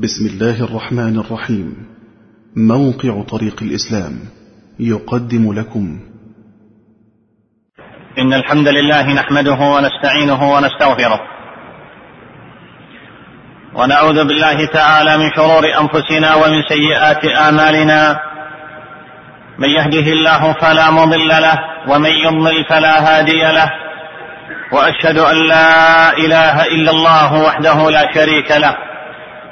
بسم الله الرحمن الرحيم. موقع طريق الإسلام يقدم لكم. إن الحمد لله نحمده ونستعينه ونستغفره. ونعوذ بالله تعالى من شرور أنفسنا ومن سيئات آمالنا من يهده الله فلا مضل له ومن يضلل فلا هادي له. وأشهد أن لا إله إلا الله وحده لا شريك له.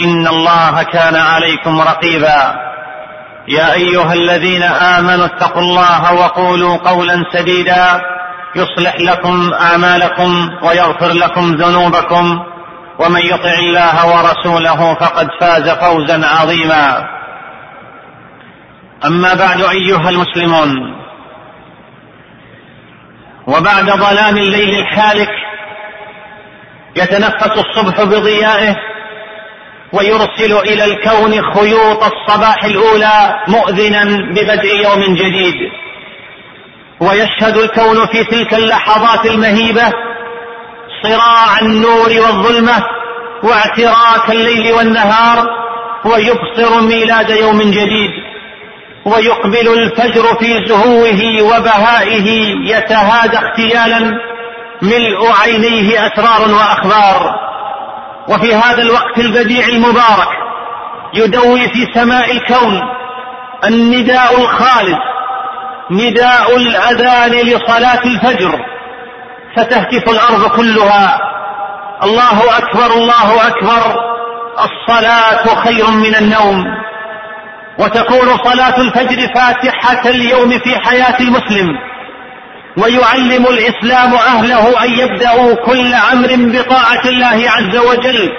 إن الله كان عليكم رقيبا. يا أيها الذين آمنوا اتقوا الله وقولوا قولا سديدا. يصلح لكم أعمالكم ويغفر لكم ذنوبكم. ومن يطع الله ورسوله فقد فاز فوزا عظيما. أما بعد أيها المسلمون. وبعد ظلام الليل الحالك يتنفس الصبح بضيائه ويرسل إلى الكون خيوط الصباح الأولى مؤذنا ببدء يوم جديد. ويشهد الكون في تلك اللحظات المهيبة صراع النور والظلمة واعتراك الليل والنهار ويبصر ميلاد يوم جديد. ويقبل الفجر في زهوه وبهائه يتهادى اختيالا ملء عينيه أسرار وأخبار. وفي هذا الوقت البديع المبارك يدوي في سماء الكون النداء الخالد نداء الأذان لصلاة الفجر فتهتف الأرض كلها. الله أكبر الله أكبر. الصلاة خير من النوم. وتكون صلاة الفجر فاتحة اليوم في حياة المسلم. ويعلم الإسلام أهله أن يبدأوا كل أمر بطاعة الله عز وجل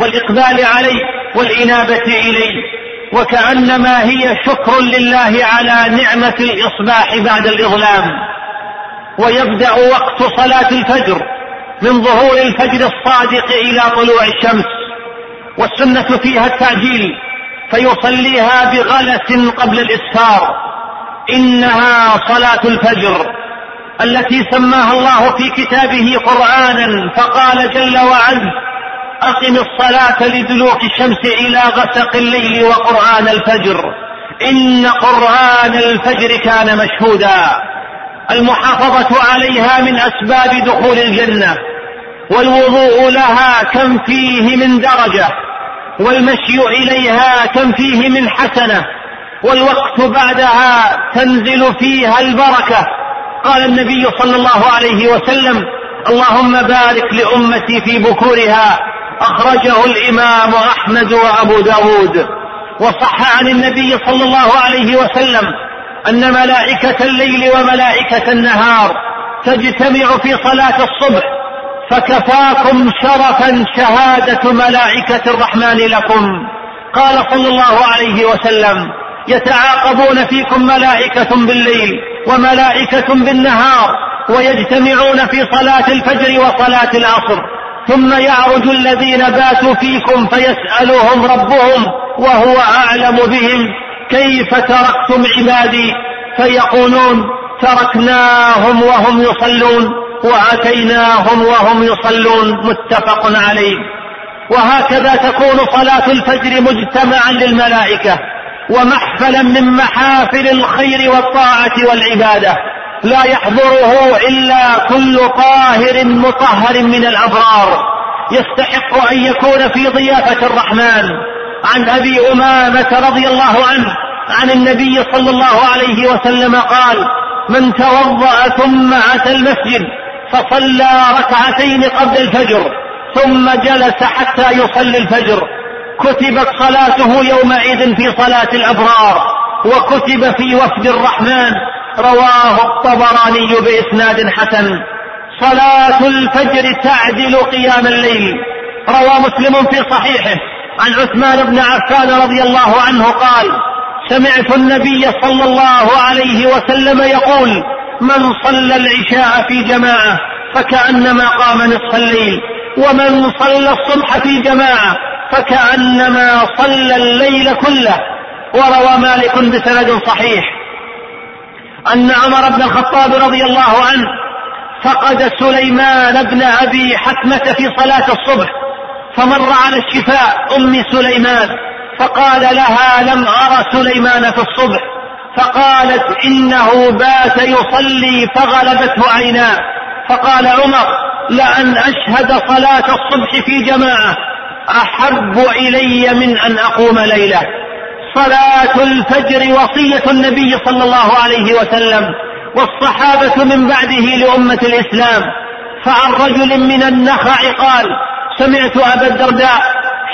والإقبال عليه والإنابة إليه وكأنما هي شكر لله على نعمة الإصباح بعد الإظلام. ويبدأ وقت صلاة الفجر من ظهور الفجر الصادق إلى طلوع الشمس والسنة فيها التعجيل فيصليها بغلس قبل الإسفار إنها صلاة الفجر. التي سماها الله في كتابه قرآنا فقال جل وعز أقم الصلاة لدلوك الشمس إلى غسق الليل وقرآن الفجر إن قرآن الفجر كان مشهودا. المحافظة عليها من أسباب دخول الجنة والوضوء لها كم فيه من درجة والمشي إليها كم فيه من حسنة والوقت بعدها تنزل فيها البركة. قال النبي صلى الله عليه وسلم اللهم بارك لأمتي في بكورها. أخرجه الإمام أحمد وأبو داود. وصح عن النبي صلى الله عليه وسلم أن ملائكة الليل وملائكة النهار تجتمع في صلاة الصبح فكفاكم شرفا شهادة ملائكة الرحمن لكم. قال صلى الله عليه وسلم يتعاقبون فيكم ملائكة بالليل وملائكة بالنهار ويجتمعون في صلاة الفجر وصلاة العصر. ثم يعرج الذين باتوا فيكم فيسألهم ربهم وهو أعلم بهم. كيف تركتم عبادي؟ فيقولون تركناهم وهم يصلون وأتيناهم وهم يصلون. متفق عليه. وهكذا تكون صلاة الفجر مجتمعا للملائكة. ومحفلا من محافل الخير والطاعة والعبادة. لا يحضره إلا كل طاهر مطهر من الأبرار. يستحق أن يكون في ضيافة الرحمن. عن أبي أمامة رضي الله عنه عن النبي صلى الله عليه وسلم قال من توضأ ثم أتى المسجد فصلى ركعتين قبل الفجر ثم جلس حتى يصلي الفجر. كتبت صلاته يومئذ في صلاة الأبرار وكتب في وفد الرحمن رواه الطبراني بإسناد حسن. صلاة الفجر تعدل قيام الليل روى مسلم في صحيحه. عن عثمان بن عفان رضي الله عنه قال سمعت النبي صلى الله عليه وسلم يقول من صلى العشاء في جماعة فكأنما قام نصف الليل ومن صلى الصبح في جماعة فكأنما صلى الليل كله وروى مالك بسند صحيح. أن عمر بن الخطاب رضي الله عنه فقد سليمان بن أبي حكمة في صلاة الصبح فمر على الشفاء أم سليمان فقال لها لم أرى سليمان في الصبح. فقالت إنه بات يصلي فغلبته عيناه. فقال عمر لأن أشهد صلاة الصبح في جماعة. أحب إلي من أن أقوم ليلة. صلاة الفجر وصية النبي صلى الله عليه وسلم والصحابة من بعده لأمة الإسلام. فعن رجل من النخع قال سمعت أبا الدرداء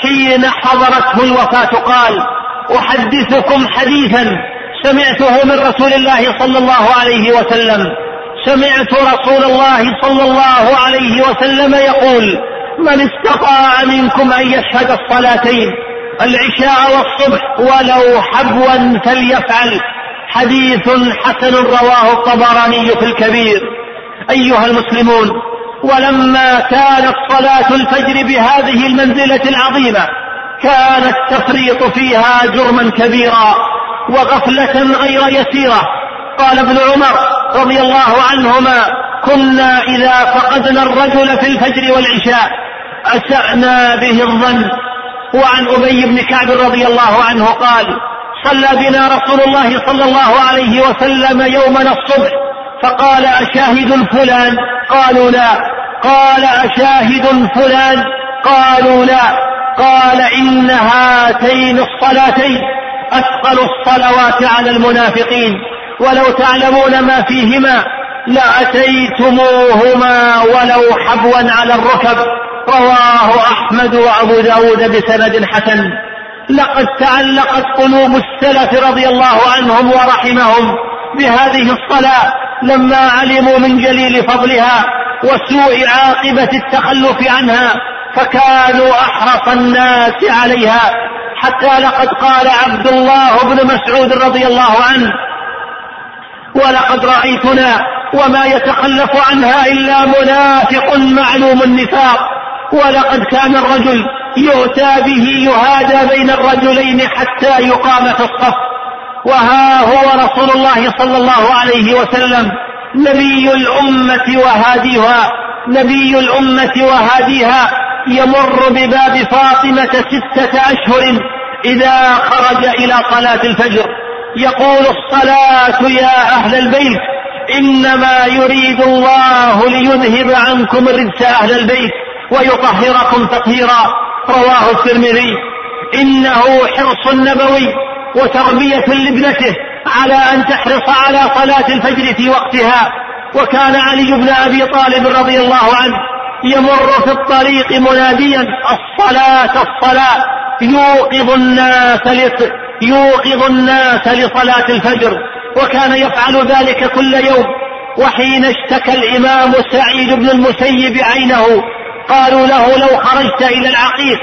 حين حضرته الوفاة قال أحدثكم حديثا سمعته من رسول الله صلى الله عليه وسلم. سمعت رسول الله صلى الله عليه وسلم يقول من استطاع منكم أن يشهد الصلاتين العشاء والصبح ولو حبوا فليفعل. حديث حسن رواه الطبراني في الكبير. أيها المسلمون ولما كانت صلاة الفجر بهذه المنزلة العظيمة كان التفريط فيها جرما كبيرا وغفلة غير يسيرة. قال ابن عمر رضي الله عنهما كنا إذا فقدنا الرجل في الفجر والعشاء أسأنا به الظن. وعن أبي بن كعب رضي الله عنه قال صلى بنا رسول الله صلى الله عليه وسلم يومنا الصبح. فقال أشاهد فلان قالوا لا. قال أشاهد فلان قالوا لا. قال إن هاتين الصلاتين. أثقل الصلوات على المنافقين. ولو تعلمون ما فيهما لأتيتموهما ولو حبوا على الركب. رواه أحمد وأبو داود بسند حسن. لقد تعلقت قلوب السلف رضي الله عنهم ورحمهم بهذه الصلاة لما علموا من جليل فضلها وسوء عاقبة التخلف عنها فكانوا أحرص الناس عليها. حتى لقد قال عبد الله بن مسعود رضي الله عنه ولقد رأيتنا وما يتخلف عنها إلا منافق معلوم النفاق. ولقد كان الرجل يؤتى به يهادى بين الرجلين حتى يقام في الصف. وها هو رسول الله صلى الله عليه وسلم نبي الأمة وهاديها نبي الأمة وهاديها يمر بباب فاطمة ستة أشهر إذا خرج إلى صلاة الفجر. يقول الصلاة يا أهل البيت إنما يريد الله ليذهب عنكم الرجس أهل البيت ويطهركم تطهيرا. رواه الترمذي. إنه حرص نبوي وتربية لابنته على أن تحرص على صلاة الفجر في وقتها. وكان علي بن أبي طالب رضي الله عنه يمر في الطريق مناديا الصلاة الصلاة. يوقظ الناس يوقظ الناس لصلاة الفجر. وكان يفعل ذلك كل يوم وحين اشتكى الإمام سعيد بن المسيب عينه قالوا له لو خرجت إلى العقيق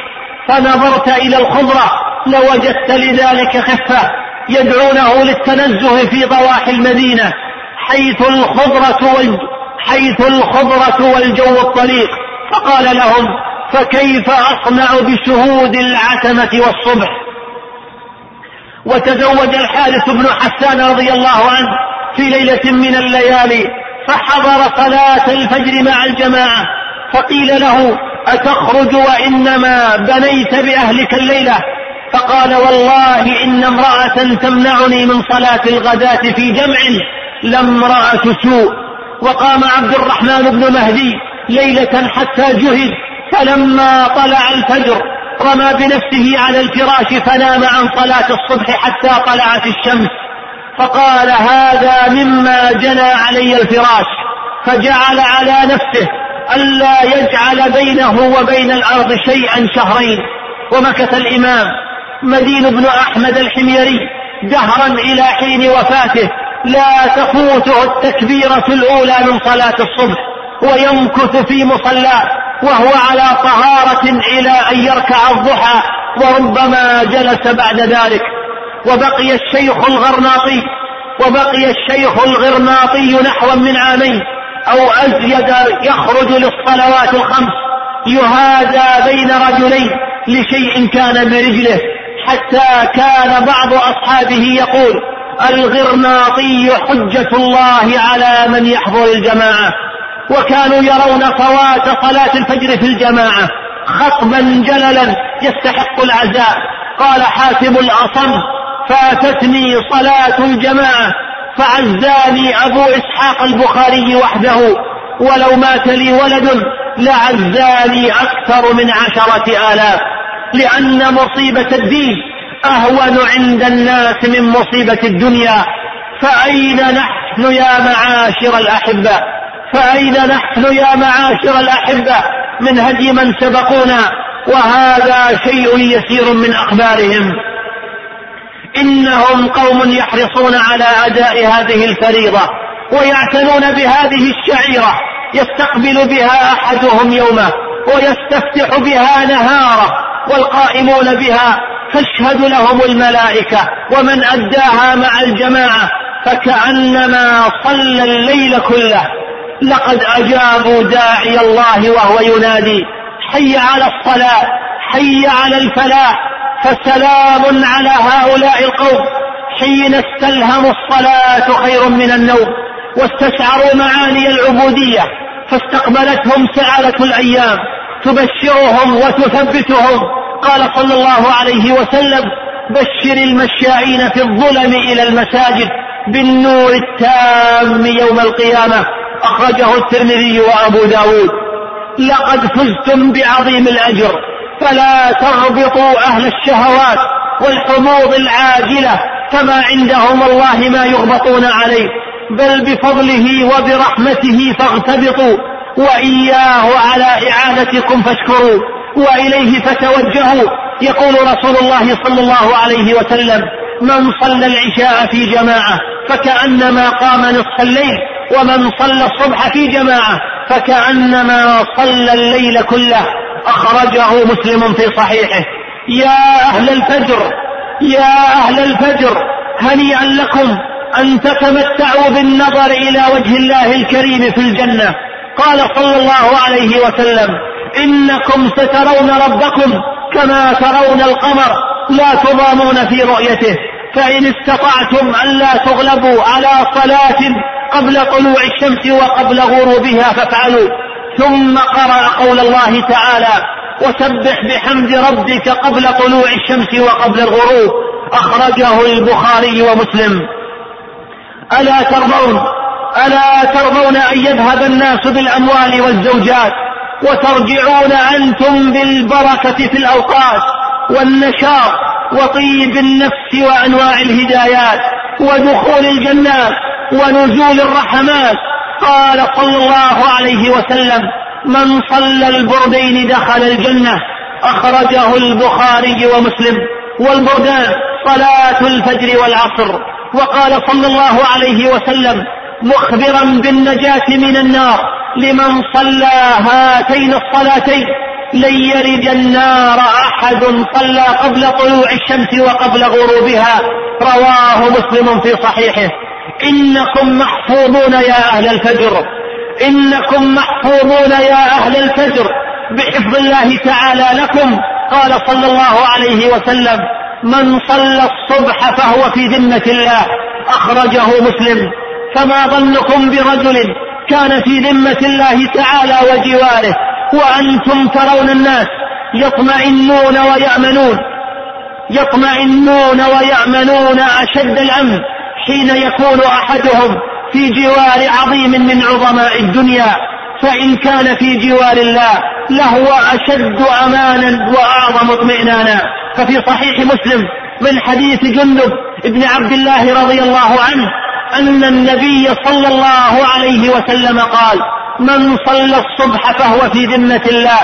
فنظرت إلى الخضرة لوجدت لذلك خفة يدعونه للتنزه في ضواحي المدينة حيث الخضرة. حيث الخضرة والجو الطليق فقال لهم فكيف أصنع بشهود العتمة والصبح وتزوج الحارث بن حسان رضي الله عنه في ليلة من الليالي فحضر صلاة الفجر مع الجماعة فقيل له أتخرج وإنما بنيت بأهلك الليلة؟ فقال والله إن امرأة تمنعني من صلاة الغداة في جمع لامرأة سوء. وقام عبد الرحمن بن مهدي ليلة حتى جهد فلما طلع الفجر رمى بنفسه على الفراش فنام عن صلاة الصبح حتى طلعت الشمس. فقال هذا مما جنى علي الفراش. فجعل على نفسه ألا يجعل بينه وبين الأرض شيئا شهرين. ومكث الإمام. مدين بن أحمد الحميري. دهرا إلى حين وفاته. لا تفوته التكبيرة الأولى من صلاة الصبح. ويمكث في مصلاه. وهو على طهارة إلى أن يركع الضحى وربما جلس بعد ذلك. وبقي الشيخ الغرناطي وبقي الشيخ الغرناطي نحو من عامين أو أزيد يخرج للصلوات الخمس. يهادى بين رجلين لشيء كان برجله حتى كان بعض أصحابه يقول الغرناطي حجة الله على من يحضر الجماعة. وكانوا يرون فوات صلاة الفجر في الجماعة خطبا جللا يستحق العزاء. قال حاتم الأصم فاتتني صلاة الجماعة فعزاني أبو إسحاق البخاري وحده ولو مات لي ولد لعزاني أكثر من عشرة آلاف. لأن مصيبة الدين أهون عند الناس من مصيبة الدنيا فأين نحن يا معاشر الأحبة؟ فأين نحن يا معاشر الأحبة من هدي من سبقونا؟ وهذا شيء يسير من أخبارهم. إنهم قوم يحرصون على أداء هذه الفريضة ويعتنون بهذه الشعيرة يستقبل بها أحدهم يومه ويستفتح بها نهاره والقائمون بها تشهد لهم الملائكة ومن أداها مع الجماعة فكأنما صلى الليل كله. لقد أجابوا داعي الله وهو ينادي حي على الصلاة حي على الفلاح فسلام على هؤلاء القوم. حين استلهموا الصلاة خير من النوم واستشعروا معاني العبودية فاستقبلتهم سعادة الأيام. تبشرهم وتثبتهم. قال صلى الله عليه وسلم بشر المشائين في الظلم إلى المساجد بالنور التام يوم القيامة. أخرجه الترمذي وأبو داود. لقد فزتم بعظيم الأجر فلا تغبطوا أهل الشهوات والحموض العاجلة فما عندهم الله ما يغبطون عليه بل بفضله وبرحمته فاغتبطوا وإياه على إعانتكم فاشكروا وإليه فتوجهوا يقول رسول الله صلى الله عليه وسلم من صلى العشاء في جماعة فكأنما قام نصف الليل ومن صلى الصبح في جماعة فكأنما صلى الليل كله أخرجه مسلم في صحيحه. يا أهل الفجر يا أهل الفجر هنيئا لكم أن تتمتعوا بالنظر إلى وجه الله الكريم في الجنة. قال صلى الله عليه وسلم إنكم سترون ربكم كما ترون القمر لا تضامون في رؤيته. فإن استطعتم ألا تغلبوا على صلاة قبل طلوع الشمس وقبل غروبها فافعلوا. ثم قرأ قول الله تعالى وسبح بحمد ربك قبل طلوع الشمس وقبل الغروب. أخرجه البخاري ومسلم. ألا ترضون ألا ترضون أن يذهب الناس بالأموال والزوجات؟ وترجعون أنتم بالبركة في الأوقات والنشاط وطيب النفس وأنواع الهدايات ودخول الجنات ونزول الرحمات. قال صلى الله عليه وسلم من صلى البردين دخل الجنة أخرجه البخاري ومسلم. والبردان صلاة الفجر والعصر. وقال صلى الله عليه وسلم مخبرا بالنجاة من النار لمن صلى هاتين الصلاتين لن يرد النار أحد صلى قبل طلوع الشمس وقبل غروبها. رواه مسلم في صحيحه. إنكم محفوظون يا أهل الفجر. إنكم محفوظون يا أهل الفجر. بحفظ الله تعالى لكم. قال صلى الله عليه وسلم من صلى الصبح فهو في ذمة الله. أخرجه مسلم. فما ظنكم برجل كان في ذمة الله تعالى وجواره. وأنتم ترون الناس يطمئنون ويأمنون يطمئنون ويأمنون أشد الأمن حين يكون أحدهم في جوار عظيم من عظماء الدنيا فإن كان في جوار الله لهو أشد أمانا وأعظم اطمئنانا. ففي صحيح مسلم من حديث جندب بن عبد الله رضي الله عنه أن النبي صلى الله عليه وسلم قال من صلى الصبح فهو في ذمة الله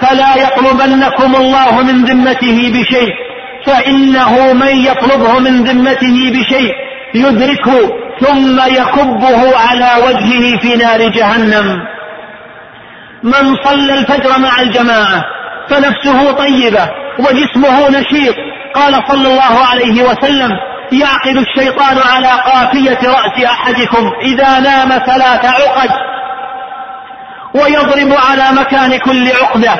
فلا يطلبنكم الله من ذمته بشيء فإنه من يطلبه من ذمته بشيء يدركه ثم يكبه على وجهه في نار جهنم. من صلى الفجر مع الجماعة فنفسه طيبة وجسمه نشيط قال صلى الله عليه وسلم يعقد الشيطان على قافية رأس أحدكم إذا نام ثلاث عقد. ويضرب على مكان كل عقدة.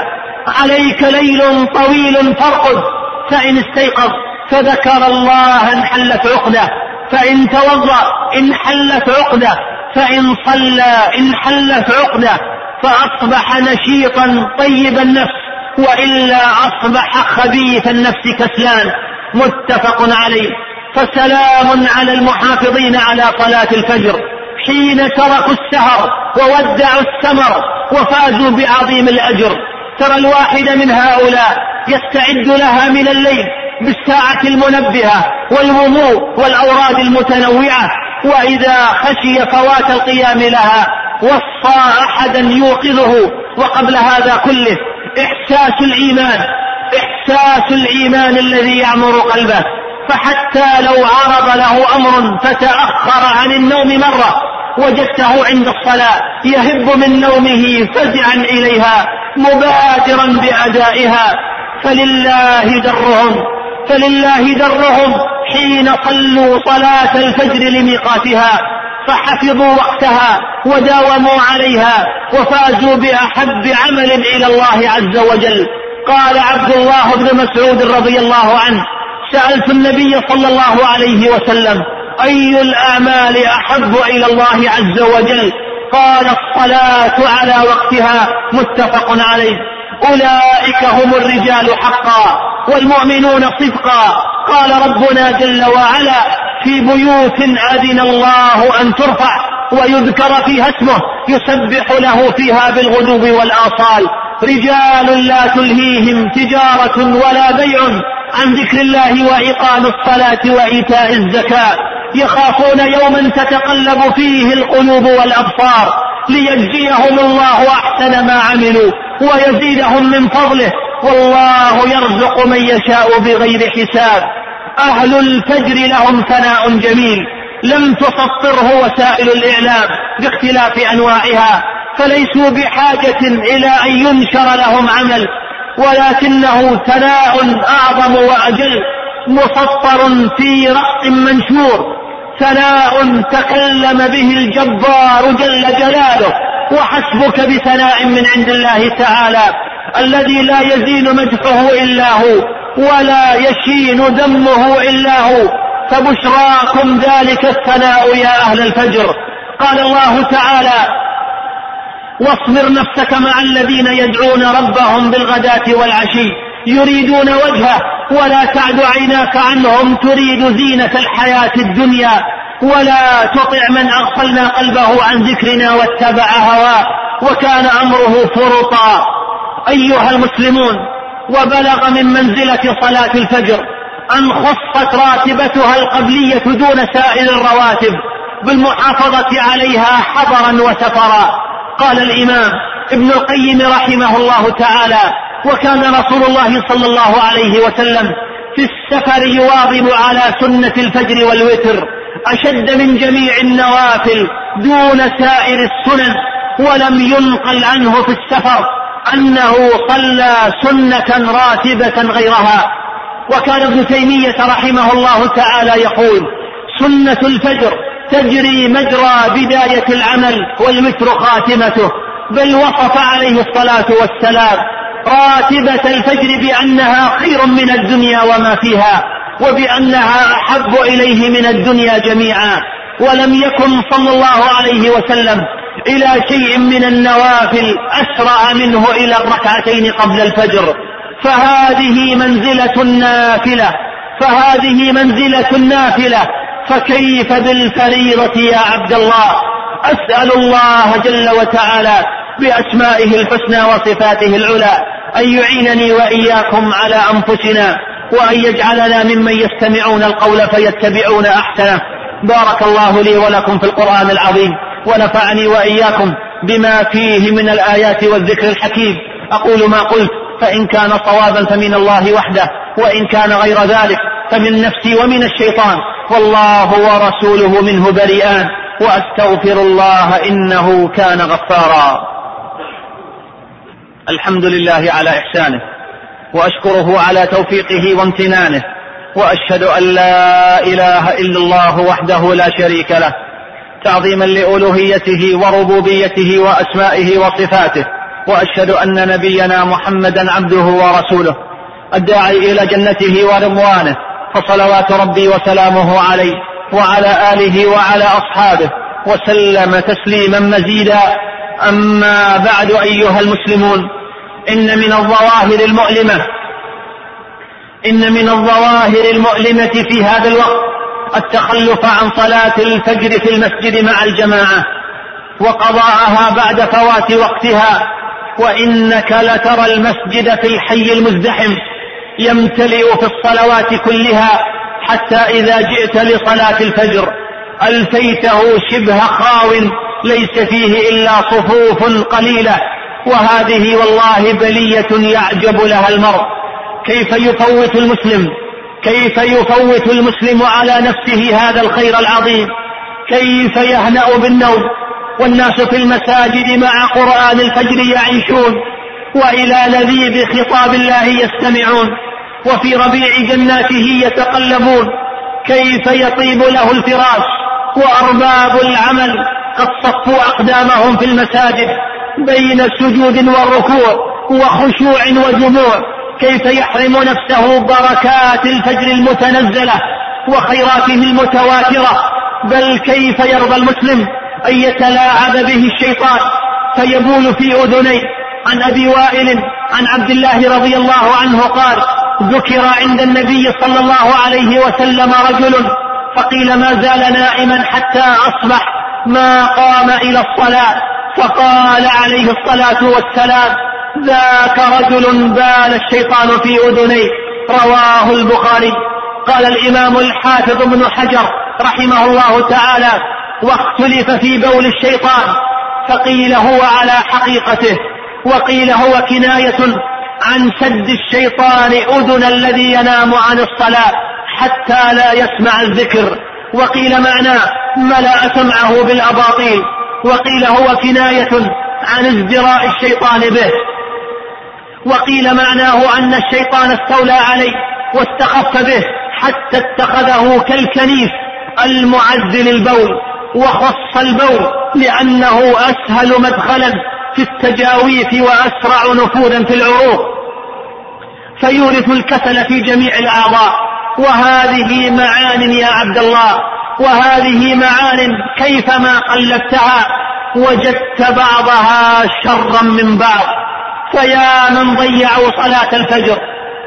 عليك ليل طويل فارقد. فإن استيقظ فذكر الله انحلت عقدة. فإن توضأ انحلت عقدة. فإن صلى انحلت عقدة. فأصبح نشيطا طيب النفس. وإلا أصبح خبيث النفس كسلان. متفق عليه. فسلام على المحافظين على صلاة الفجر. حين تركوا السهر وودعوا السمر وفازوا بعظيم الأجر. ترى الواحد من هؤلاء يستعد لها من الليل بالساعة المنبهة والوضوء والأوراد المتنوعة. وإذا خشي فوات القيام لها وصى أحدا يوقظه. وقبل هذا كله إحساس الإيمان إحساس الإيمان الذي يعمر قلبه. فحتى لو عرض له أمر فتأخر عن النوم مرة وجدته عند الصلاة يهب من نومه فزعا إليها مبادرا بأدائها فلله درهم فلله درهم حين صلوا صلاة الفجر لميقاتها فحفظوا وقتها وداوموا عليها وفازوا بأحب عمل إلى الله عز وجل. قال عبد الله بن مسعود رضي الله عنه سألت النبي صلى الله عليه وسلم أي الأعمال أحب إلى الله عز وجل؟ قال الصلاة على وقتها متفق عليه. أولئك هم الرجال حقا والمؤمنون صدقا. قال ربنا جل وعلا في بيوت أذن الله أن ترفع ويذكر فيها اسمه يسبح له فيها بالغدو والآصال. رجال لا تلهيهم تجارة ولا بيع. عن ذكر الله وإقام الصلاة وإيتاء الزكاة. يخافون يوما تتقلب فيه القلوب والأبصار ليجزيهم الله أحسن ما عملوا ويزيدهم من فضله. والله يرزق من يشاء بغير حساب. أهل الفجر لهم ثناء جميل. لم تسطره وسائل الإعلام باختلاف أنواعها. فليسوا بحاجة إلى أن ينشر لهم عمل. ولكنه ثناء أعظم وأجل مسطر في رأس منشور ثناء تكلم به الجبار جل جلاله وحسبك بثناء من عند الله تعالى الذي لا يزين مدحه إلا هو ولا يشين ذمه إلا هو فبشراكم ذلك الثناء يا أهل الفجر. قال الله تعالى واصبر نفسك مع الذين يدعون ربهم بالغداة والعشي يريدون وجهه ولا تعد عيناك عنهم تريد زينة الحياة الدنيا ولا تطع من أغفلنا قلبه عن ذكرنا واتبع هواه وكان أمره فرطا. أيها المسلمون وبلغ من منزلة صلاة الفجر أن خصت راتبتها القبلية دون سائر الرواتب بالمحافظة عليها حضرا وسفرا. قال الإمام ابن القيم رحمه الله تعالى وكان رسول الله صلى الله عليه وسلم في السفر يواظب على سنة الفجر والوتر أشد من جميع النوافل دون سائر السنن ولم ينقل عنه في السفر أنه صلى سنة راتبة غيرها. وكان ابن تيمية رحمه الله تعالى يقول سنة الفجر تجري مجرى بداية العمل والوتر خاتمته بل وصف عليه الصلاة والسلام راتبة الفجر بأنها خير من الدنيا وما فيها وبأنها أحب إليه من الدنيا جميعا ولم يكن صلى الله عليه وسلم إلى شيء من النوافل أسرع منه إلى الركعتين قبل الفجر. فهذه منزلة النافلة فهذه منزلة النافلة فكيف بالفريضة يا عبد الله؟ أسأل الله جل وتعالى بأسمائه الحسنى وصفاته العلى أن يعينني وإياكم على أنفسنا وأن يجعلنا ممن يستمعون القول فيتبعون أحسنه. بارك الله لي ولكم في القرآن العظيم ونفعني وإياكم بما فيه من الآيات والذكر الحكيم. أقول ما قلت فإن كان صوابا فمن الله وحده وإن كان غير ذلك فمن نفسي ومن الشيطان. والله ورسوله منه بريئان. وأستغفر الله إنه كان غفارا. الحمد لله على إحسانه. وأشكره على توفيقه وامتنانه. وأشهد أن لا إله إلا الله وحده لا شريك له. تعظيما لألوهيته وربوبيته وأسمائه وصفاته. وأشهد أن نبينا محمدا عبده ورسوله. الداعي إلى جنته ورضوانه. فصلوات ربي وسلامه عليه وعلى آله وعلى أصحابه وسلم تسليما مزيدا. أما بعد أيها المسلمون إن من الظواهر المؤلمة إن من الظواهر المؤلمة في هذا الوقت التخلف عن صلاة الفجر في المسجد مع الجماعة وقضاءها بعد فوات وقتها وإنك لترى المسجد في الحي المزدحم. يمتلئ في الصلوات كلها حتى إذا جئت لصلاة الفجر. ألفيته شبه خاو ليس فيه إلا صفوف قليلة. وهذه والله بلية يعجب لها المرء. كيف يفوت المسلم؟ كيف يفوت المسلم على نفسه هذا الخير العظيم؟ كيف يهنأ بالنوم؟ والناس في المساجد مع قرآن الفجر يعيشون. وإلى لذيذ خطاب الله يستمعون وفي ربيع جناته يتقلبون كيف يطيب له الفراش وأرباب العمل قد صفوا أقدامهم في المساجد بين سجود والركوع وخشوع وجموع كيف يحرم نفسه بركات الفجر المتنزلة وخيراته المتواترة بل كيف يرضى المسلم أن يتلاعب به الشيطان؟ فيبول في أذنيه عن أبي وائل عن عبد الله رضي الله عنه قال ذكر عند النبي صلى الله عليه وسلم رجل فقيل ما زال نائما حتى أصبح ما قام إلى الصلاة فقال عليه الصلاة والسلام ذاك رجل بال الشيطان في أذنيه رواه البخاري. قال الإمام الحافظ ابن حجر رحمه الله تعالى واختلف في بول الشيطان فقيل هو على حقيقته. وقيل هو كناية عن سد الشيطان أذن الذي ينام عن الصلاة حتى لا يسمع الذكر. وقيل معناه ملأ سمعه بالأباطيل. وقيل هو كناية عن ازدراء الشيطان به. وقيل معناه أن الشيطان استولى عليه واستخف به حتى اتخذه كالكنيف المعز للبول وخص البول لأنه أسهل مدخلا في التجاويف وأسرع نفوذا في العروق فيورث الكسل في جميع الأعضاء وهذه معان يا عبد الله. وهذه معان كيفما قلبتها وجدت بعضها شرا من بعض. فيا من ضيعوا صلاة الفجر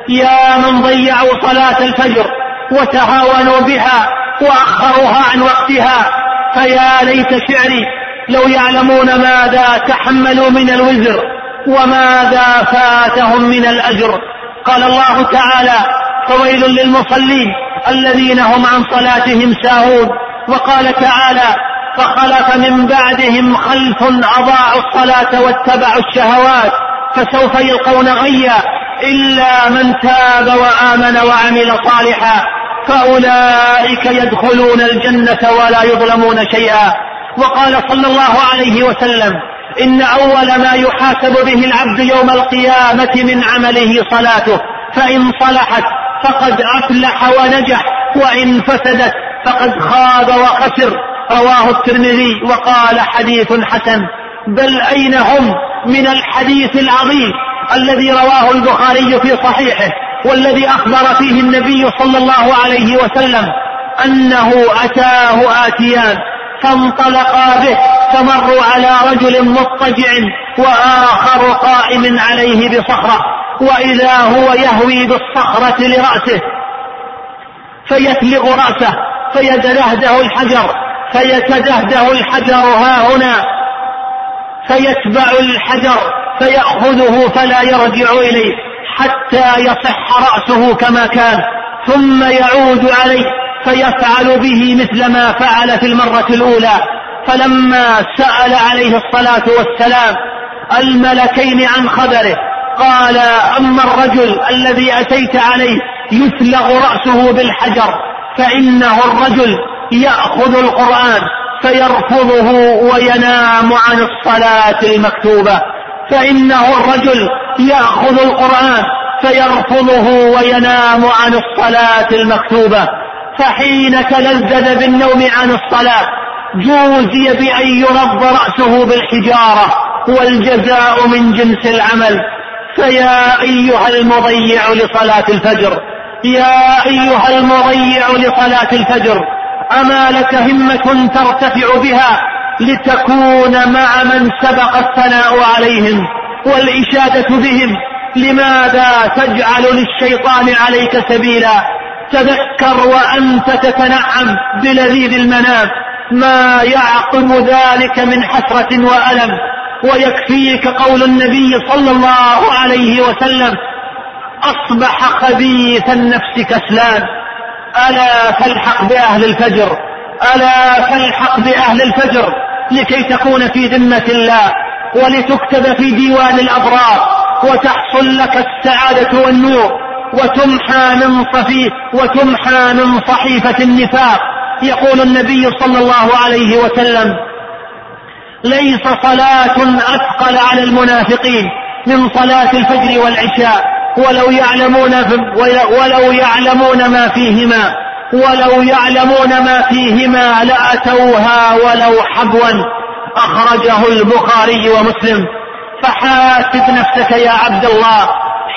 يا من ضيعوا صلاة الفجر وتهاونوا بها وأخروها عن وقتها. فيا ليت شعري لو يعلمون ماذا تحملوا من الوزر وماذا فاتهم من الأجر. قال الله تعالى فويل للمصلين الذين هم عن صلاتهم ساهون وقال تعالى فخلف من بعدهم خلف أضاعوا الصلاة واتبعوا الشهوات فسوف يلقون غيا إلا من تاب وآمن وعمل صالحا فأولئك يدخلون الجنة ولا يظلمون شيئا وقال صلى الله عليه وسلم إن أول ما يحاسب به العبد يوم القيامة من عمله صلاته فإن صلحت فقد أفلح ونجح وإن فسدت فقد خاب وخسر. رواه الترمذي وقال حديث حسن. بل أين هم من الحديث العظيم الذي رواه البخاري في صحيحه والذي أخبر فيه النبي صلى الله عليه وسلم أنه أتاه آتيان فانطلقا به فمروا على رجل مضطجع وآخر قائم عليه بصخرة وإذا هو يهوي بالصخرة لرأسه. فيتلغ رأسه فيتدهده الحجر فيتدهده الحجر ها هنا. فيتبع الحجر فيأخذه فلا يرجع إليه حتى يصح رأسه كما كان ثم يعود عليه. فيفعل به مثل ما فعل في المرة الأولى. فلما سأل عليه الصلاة والسلام الملكين عن خبره قال أما الرجل الذي أتيت عليه يثلغ رأسه بالحجر فإنه الرجل يأخذ القرآن فيرفضه وينام عن الصلاة المكتوبة. فإنه الرجل يأخذ القرآن فيرفضه وينام عن الصلاة المكتوبة. فحين تلذذ بالنوم عن الصلاة. جوزي بأن يرض رأسه بالحجارة. والجزاء من جنس العمل. فيا أيها المضيع لصلاة الفجر. يا أيها المضيع لصلاة الفجر. أما لك همة ترتفع بها لتكون مع من سبق الثناء عليهم والإشادة بهم. لماذا تجعل للشيطان عليك سبيلا؟ تذكر وأنت تتنعم بلذيذ المنام. ما يعقب ذلك من حسرة وألم. ويكفيك قول النبي صلى الله عليه وسلم أصبح خبيث النفس كسلان. ألا فالحق بأهل الفجر. ألا فالحق بأهل الفجر. لكي تكون في ذمة الله. ولتكتب في ديوان الأبرار. وتحصل لك السعادة والنور. وتمحى من صفي وتمحى من صحيفة النفاق. يقول النبي صلى الله عليه وسلم ليس صلاة أثقل على المنافقين من صلاة الفجر والعشاء ولو يعلمون ولو يعلمون ما فيهما ولو يعلمون ما فيهما لأتوها ولو حبوا. أخرجه البخاري ومسلم. فحاسب نفسك يا عبد الله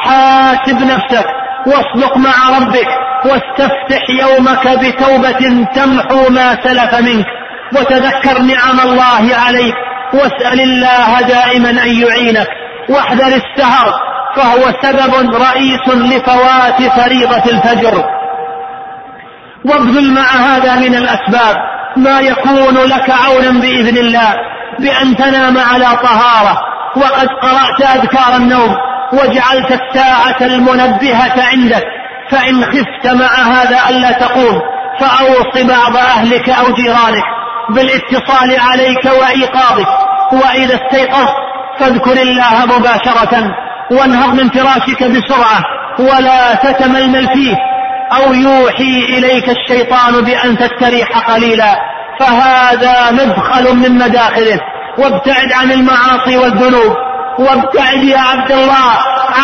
حاسب نفسك. واصدق مع ربك واستفتح يومك بتوبة تمحو ما سلف منك وتذكر نعم الله عليك واسأل الله دائما أن يعينك واحذر السهر فهو سبب رئيس لفوات فريضة الفجر. وابذل مع هذا من الأسباب ما يكون لك عونا بإذن الله بأن تنام على طهارة وقد قرأت أذكار النوم وجعلت الساعة المنبهة عندك فإن خفت مع هذا ألا تقوم فأوص بعض أهلك أو جيرانك بالاتصال عليك وإيقاظك وإذا استيقظت فاذكر الله مباشرة وانهض من فراشك بسرعة ولا تتململ فيه أو يوحي إليك الشيطان بأن تستريح قليلا فهذا مدخل من مداخله وابتعد عن المعاصي والذنوب. وابتعد يا عبد الله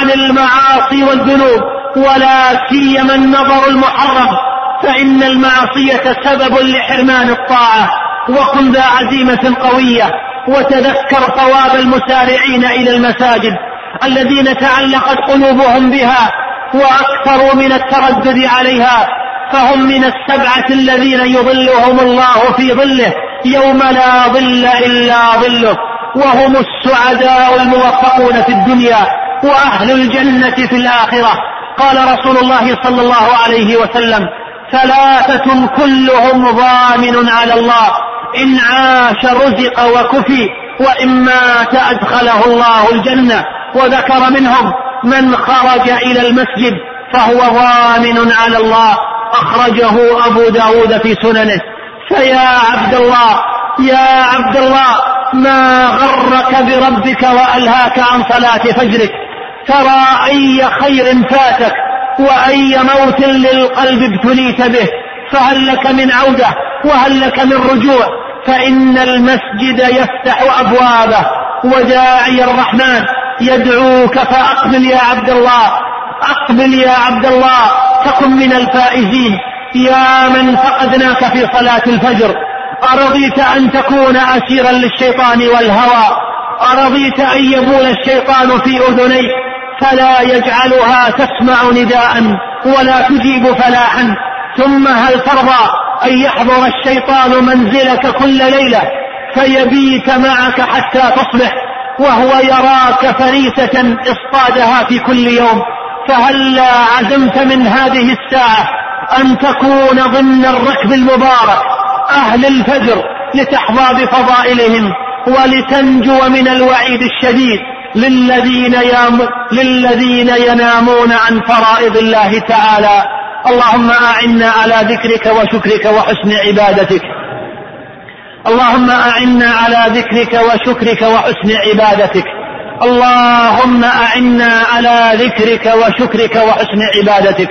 عن المعاصي والذنوب ولا سيما النظر المحرم فإن المعصية سبب لحرمان الطاعة وكن ذا عزيمة قوية وتذكر ثواب المسارعين إلى المساجد الذين تعلقت قلوبهم بها وأكثروا من التردد عليها فهم من السبعة الذين يظلهم الله في ظله يوم لا ظل إلا ظله. وهم السعداء الموفقون في الدنيا وأهل الجنة في الآخرة. قال رسول الله صلى الله عليه وسلم ثلاثة كلهم ضامن على الله إن عاش رزق وكفي وإن مات أدخله الله الجنة. وذكر منهم من خرج إلى المسجد فهو ضامن على الله. أخرجه أبو داود في سننه. فيا عبد الله يا عبد الله ما غرك بربك وألهاك عن صلاة فجرك. ترى أي خير فاتك وأي موت للقلب ابتليت به. فهل لك من عودة وهل لك من رجوع؟ فإن المسجد يفتح أبوابه وداعي الرحمن. يدعوك فأقبل يا عبد الله. أقبل يا عبد الله. تكن من الفائزين. يا من فقدناك في صلاة الفجر. أرضيت أن تكون أسيرا للشيطان والهوى؟ أرضيت أن يبول الشيطان في أذنيك فلا يجعلها تسمع نداء ولا تجيب فلاحا. ثم هل ترضى أن يحضر الشيطان منزلك كل ليلة؟ فيبيت معك حتى تصبح وهو يراك فريسة اصطادها في كل يوم. فهلا عزمت من هذه الساعة أن تكون ضمن الركب المبارك؟ أهل الفجر لتحظى بفضائلهم ولتنجو من الوعيد الشديد للذين, يام للذين ينامون عن فرائض الله تعالى. اللهم أعنا على ذكرك وشكرك وحسن عبادتك. اللهم أعنا على ذكرك وشكرك وحسن عبادتك. اللهم أعنا على ذكرك وشكرك وحسن عبادتك.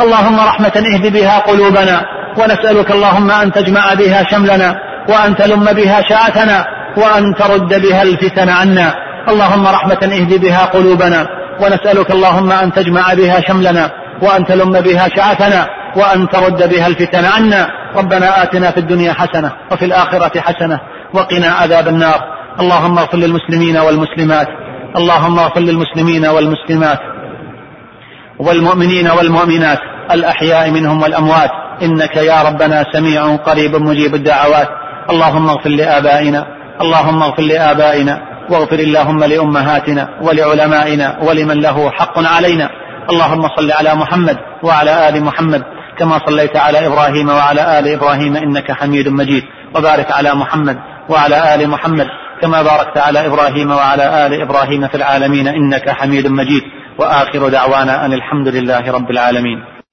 اللهم رحمة اهد بها قلوبنا. ونسألك اللهم أن تجمع بها شملنا وأن تلم بها شاءتنا وأن ترد بها الفتن عنا. اللهم رحمة اهد بها قلوبنا ونسألك اللهم أن تجمع بها شملنا وأن تلم بها شعثنا وأن ترد بها الفتن عنا. ربنا آتنا في الدنيا حسنة وفي الآخرة حسنة وقنا عذاب النار. اللهم اغفر للمسلمين والمسلمات اللهم اغفر للمسلمين والمسلمات والمؤمنين والمؤمنات الأحياء منهم والأموات. إنك يا ربنا سميع قريب مجيب الدعوات. اللهم اغفر لآبائنا اللهم اغفر لآبائنا واغفر اللهم لأمهاتنا ولعلمائنا ولمن له حق علينا. اللهم صل على محمد وعلى آل محمد كما صليت على إبراهيم وعلى آل إبراهيم إنك حميد مجيد. وبارك على محمد وعلى آل محمد كما باركت على إبراهيم وعلى آل إبراهيم في العالمين إنك حميد مجيد. وآخر دعوانا أن الحمد لله رب العالمين.